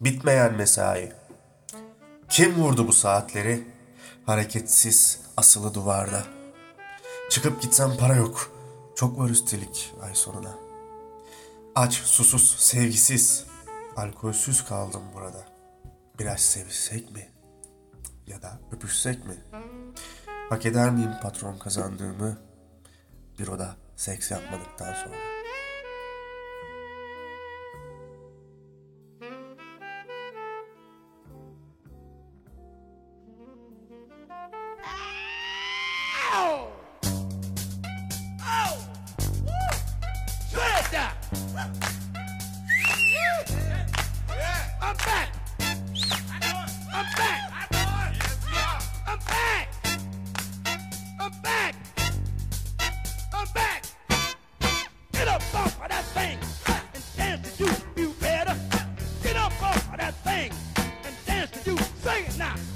Bitmeyen mesai. Kim vurdu bu saatleri? Hareketsiz, asılı duvarda. Çıkıp gitsem para yok. Çok var üstelik ay sonuna. Aç, susuz, sevgisiz, alkolsüz kaldım burada. Biraz sevişsek mi? Ya da öpüşsek mi? Hak eder miyim patron kazandığımı? Bir oda seks yapmadıktan sonra. Oh! Woo! Smash that! I'm back! I'm back! I'm back! I'm back! I'm back! Get up off of that thing and dance to you, you better. Get up off of that thing and dance to you. Sing it now.